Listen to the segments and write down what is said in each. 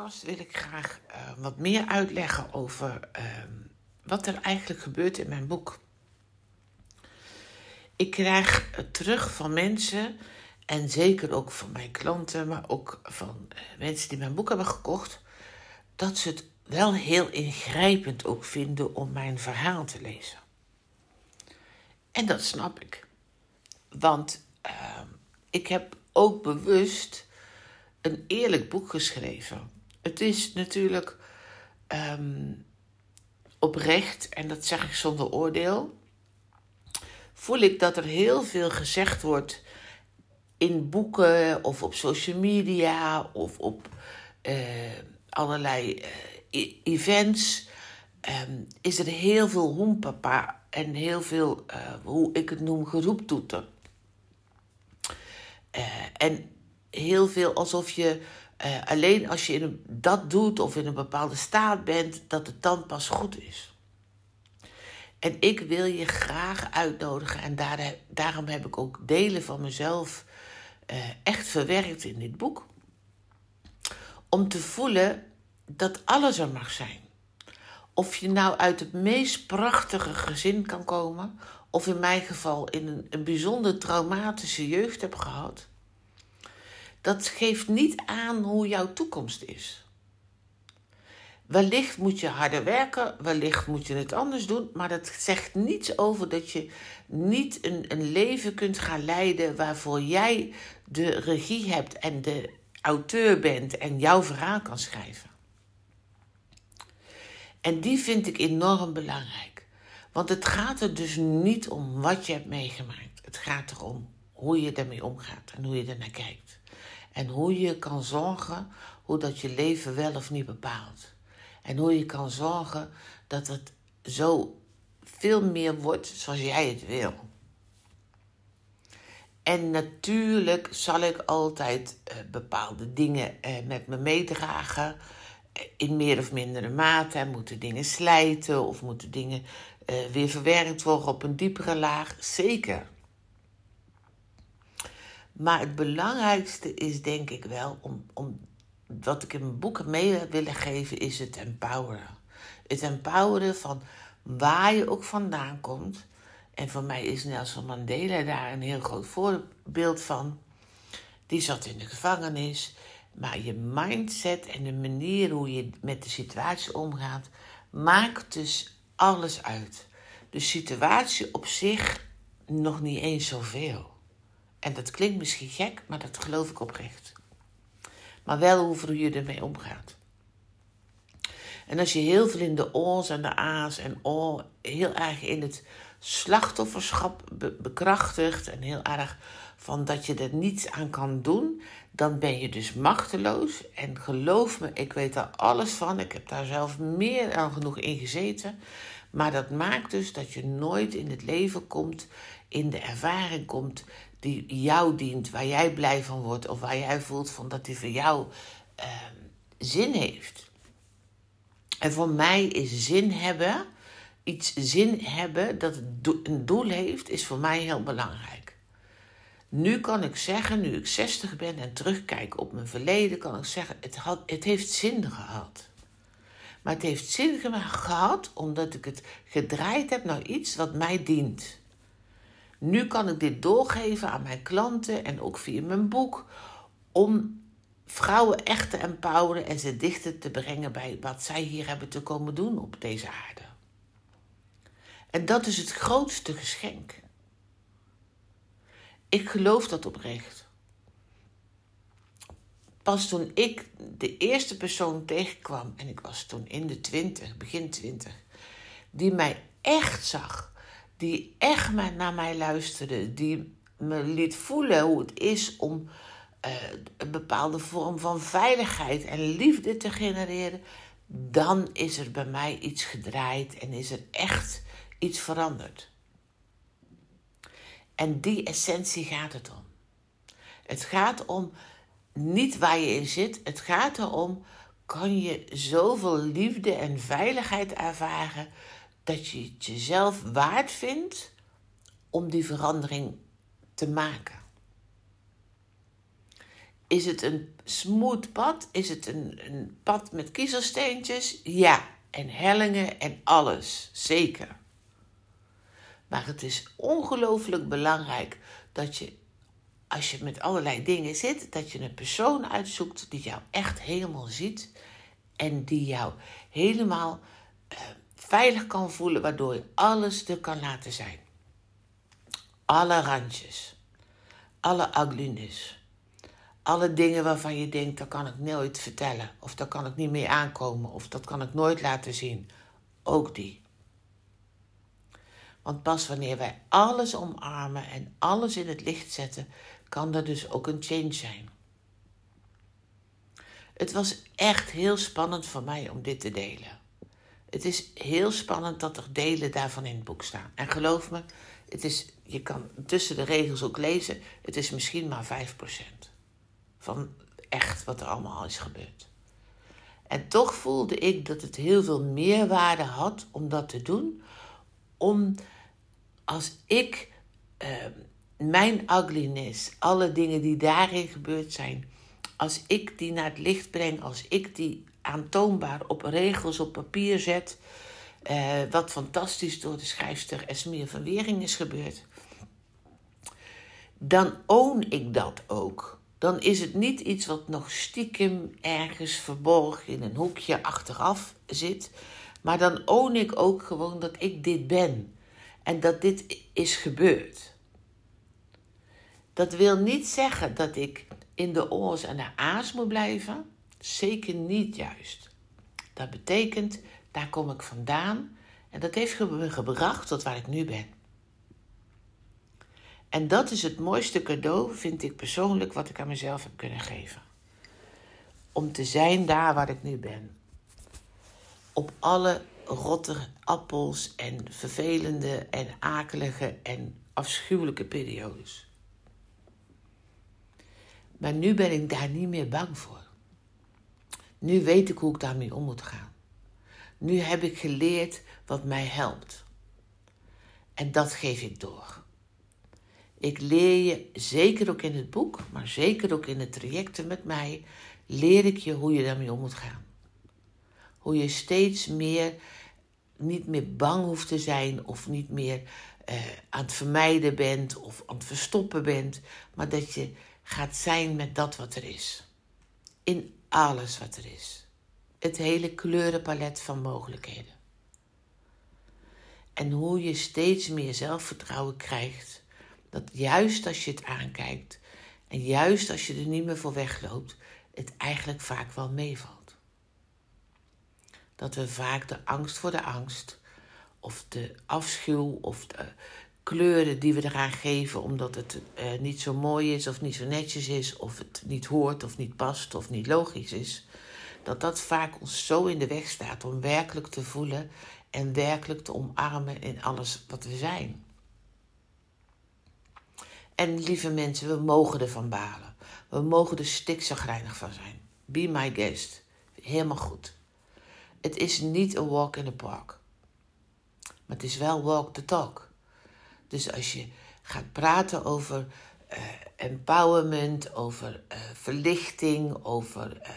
Podcast wil ik graag uh, wat meer uitleggen over uh, wat er eigenlijk gebeurt in mijn boek. Ik krijg terug van mensen, en zeker ook van mijn klanten, maar ook van uh, mensen die mijn boek hebben gekocht, dat ze het wel heel ingrijpend ook vinden om mijn verhaal te lezen. En dat snap ik. Want ik heb ook bewust een eerlijk boek geschreven. Het is natuurlijk um, oprecht, en dat zeg ik zonder oordeel. Voel ik dat er heel veel gezegd wordt in boeken of op social media of op uh, allerlei uh, events. Um, is er heel veel hoempapa en heel veel, uh, hoe ik het noem, geroeptoeter. en heel veel alsof je uh, alleen als je in dat doet of in een bepaalde staat bent, dat het dan pas goed is. En ik wil je graag uitnodigen en daar, daarom heb ik ook delen van mezelf uh, echt verwerkt in dit boek. Om te voelen dat alles er mag zijn. Of je nou uit het meest prachtige gezin kan komen, of in mijn geval in een, een bijzonder traumatische jeugd heb gehad dat geeft niet aan hoe jouw toekomst is. Wellicht moet je harder werken, wellicht moet je het anders doen, maar dat zegt niets over dat je niet een, een leven kunt gaan leiden waarvoor jij de regie hebt en de auteur bent en jouw verhaal kan schrijven. En die vind ik enorm belangrijk. Want het gaat er dus niet om wat je hebt meegemaakt. Het gaat erom hoe je ermee omgaat en hoe je ernaar kijkt. En hoe je kan zorgen hoe dat je leven wel of niet bepaalt. En hoe je kan zorgen dat het zo veel meer wordt zoals jij het wil. En natuurlijk zal ik altijd uh, bepaalde dingen uh, met me meedragen. Uh, in meer of mindere mate. Moeten dingen slijten of moeten dingen weer verwerkt worden op een diepere laag? Zeker. Maar het belangrijkste is denk ik wel, om, om, wat ik in mijn boeken mee willen geven, is het empoweren. Het empoweren van waar je ook vandaan komt. En voor mij is Nelson Mandela daar een heel groot voorbeeld van. Die zat in de gevangenis. Maar je mindset en de manier hoe je met de situatie omgaat, maakt dus alles uit. De situatie op zich nog niet eens zoveel. En dat klinkt misschien gek, maar dat geloof ik oprecht. Maar wel hoe je ermee omgaat. En als je heel veel in de o's en de a's en o heel erg in het slachtofferschap bekrachtigt en heel erg van dat je er niets aan kan doen, dan ben je dus machteloos. En geloof me, ik weet daar alles van. Ik heb daar zelf meer dan genoeg in gezeten. Maar dat maakt dus dat je nooit in het leven komt, in de ervaring komt die jou dient, waar jij blij van wordt of waar jij voelt van dat die voor jou uh, zin heeft. En voor mij is zin hebben, iets zin hebben dat een doel heeft, is voor mij heel belangrijk. Nu kan ik zeggen, nu ik 60 ben en terugkijk op mijn verleden, kan ik zeggen, het, had, het heeft zin gehad. Maar het heeft zin gehad omdat ik het gedraaid heb naar iets wat mij dient. Nu kan ik dit doorgeven aan mijn klanten en ook via mijn boek om vrouwen echt te empoweren en ze dichter te brengen bij wat zij hier hebben te komen doen op deze aarde. En dat is het grootste geschenk. Ik geloof dat oprecht. Pas toen ik de eerste persoon tegenkwam, en ik was toen in de twintig, begin twintig, die mij echt zag die echt naar mij luisterde, die me liet voelen hoe het is om uh, een bepaalde vorm van veiligheid en liefde te genereren, dan is er bij mij iets gedraaid en is er echt iets veranderd. En die essentie gaat het om. Het gaat om niet waar je in zit, het gaat erom kan je zoveel liefde en veiligheid ervaren dat je het jezelf waard vindt om die verandering te maken. Is het een smooth pad? Is het een, een pad met kiezelsteentjes? Ja, en hellingen en alles, zeker. Maar het is ongelooflijk belangrijk dat je, als je met allerlei dingen zit, dat je een persoon uitzoekt die jou echt helemaal ziet en die jou helemaal uh, veilig kan voelen, waardoor je alles er kan laten zijn. Alle randjes, alle ugliness, alle dingen waarvan je denkt, dat kan ik nooit vertellen, of daar kan ik niet mee aankomen, of dat kan ik nooit laten zien. Ook die. Want pas wanneer wij alles omarmen en alles in het licht zetten, kan er dus ook een change zijn. Het was echt heel spannend voor mij om dit te delen. Het is heel spannend dat er delen daarvan in het boek staan. En geloof me, het is, je kan tussen de regels ook lezen, het is misschien maar 5% van echt wat er allemaal is gebeurd. En toch voelde ik dat het heel veel meerwaarde had om dat te doen, om als ik uh, mijn ugliness, alle dingen die daarin gebeurd zijn, als ik die naar het licht breng, als ik die aantoonbaar op regels op papier zet, uh, wat fantastisch door de schrijfster Esmir van Wering is gebeurd, dan own ik dat ook. Dan is het niet iets wat nog stiekem ergens verborgen in een hoekje achteraf zit, maar dan own ik ook gewoon dat ik dit ben en dat dit is gebeurd. Dat wil niet zeggen dat ik in de oors en de a's moet blijven. Zeker niet juist. Dat betekent, daar kom ik vandaan en dat heeft me gebracht tot waar ik nu ben. En dat is het mooiste cadeau, vind ik persoonlijk, wat ik aan mezelf heb kunnen geven. Om te zijn daar waar ik nu ben. Op alle rotte appels en vervelende en akelige en afschuwelijke periodes. Maar nu ben ik daar niet meer bang voor. Nu weet ik hoe ik daarmee om moet gaan. Nu heb ik geleerd wat mij helpt. En dat geef ik door. Ik leer je, zeker ook in het boek, maar zeker ook in de trajecten met mij, leer ik je hoe je daarmee om moet gaan. Hoe je steeds meer niet meer bang hoeft te zijn of niet meer uh, aan het vermijden bent of aan het verstoppen bent, maar dat je gaat zijn met dat wat er is. In alles wat er is. Het hele kleurenpalet van mogelijkheden. En hoe je steeds meer zelfvertrouwen krijgt, dat juist als je het aankijkt en juist als je er niet meer voor wegloopt, het eigenlijk vaak wel meevalt. Dat we vaak de angst voor de angst, of de afschuw, of de kleuren die we eraan geven omdat het uh, niet zo mooi is of niet zo netjes is, of het niet hoort of niet past of niet logisch is, dat dat vaak ons zo in de weg staat om werkelijk te voelen en werkelijk te omarmen in alles wat we zijn. En lieve mensen, we mogen ervan balen. We mogen er stikzagrijnig van zijn. Be my guest. Helemaal goed. Het is niet een walk in the park. Maar het is wel walk the talk. Dus als je gaat praten over uh, empowerment, over uh, verlichting, over uh,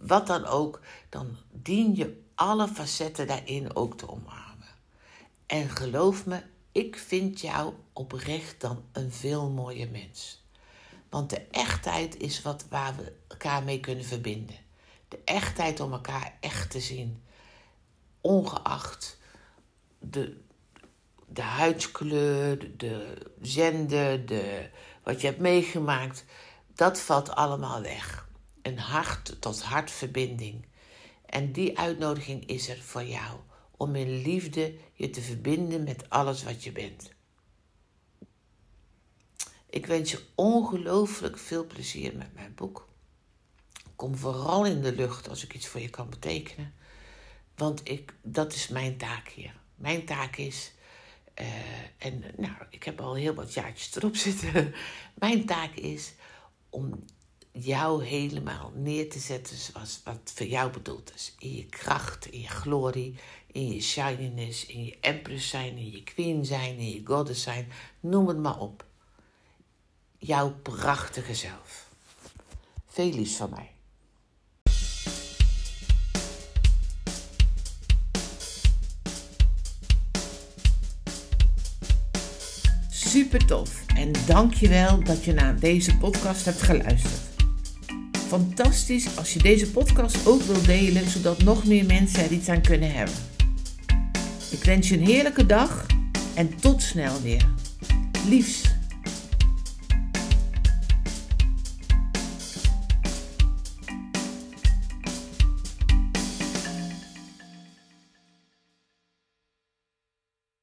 wat dan ook, dan dien je alle facetten daarin ook te omarmen. En geloof me, ik vind jou oprecht dan een veel mooier mens. Want de echtheid is wat waar we elkaar mee kunnen verbinden. De echtheid om elkaar echt te zien. Ongeacht de, de huidskleur, de zender, de, wat je hebt meegemaakt, dat valt allemaal weg. Een hart tot hartverbinding. En die uitnodiging is er voor jou om in liefde je te verbinden met alles wat je bent. Ik wens je ongelooflijk veel plezier met mijn boek. Kom vooral in de lucht als ik iets voor je kan betekenen. Want ik, dat is mijn taak hier. Mijn taak is, uh, en nou, ik heb al heel wat jaartjes erop zitten. Mijn taak is om jou helemaal neer te zetten zoals wat voor jou bedoeld is. In je kracht, in je glorie, in je shininess, in je empress zijn, in je queen zijn, in je goddess zijn. Noem het maar op. Jouw prachtige zelf. Veel van mij. Super tof en dankjewel dat je naar deze podcast hebt geluisterd. Fantastisch als je deze podcast ook wilt delen, zodat nog meer mensen er iets aan kunnen hebben. Ik wens je een heerlijke dag en tot snel weer. Liefs.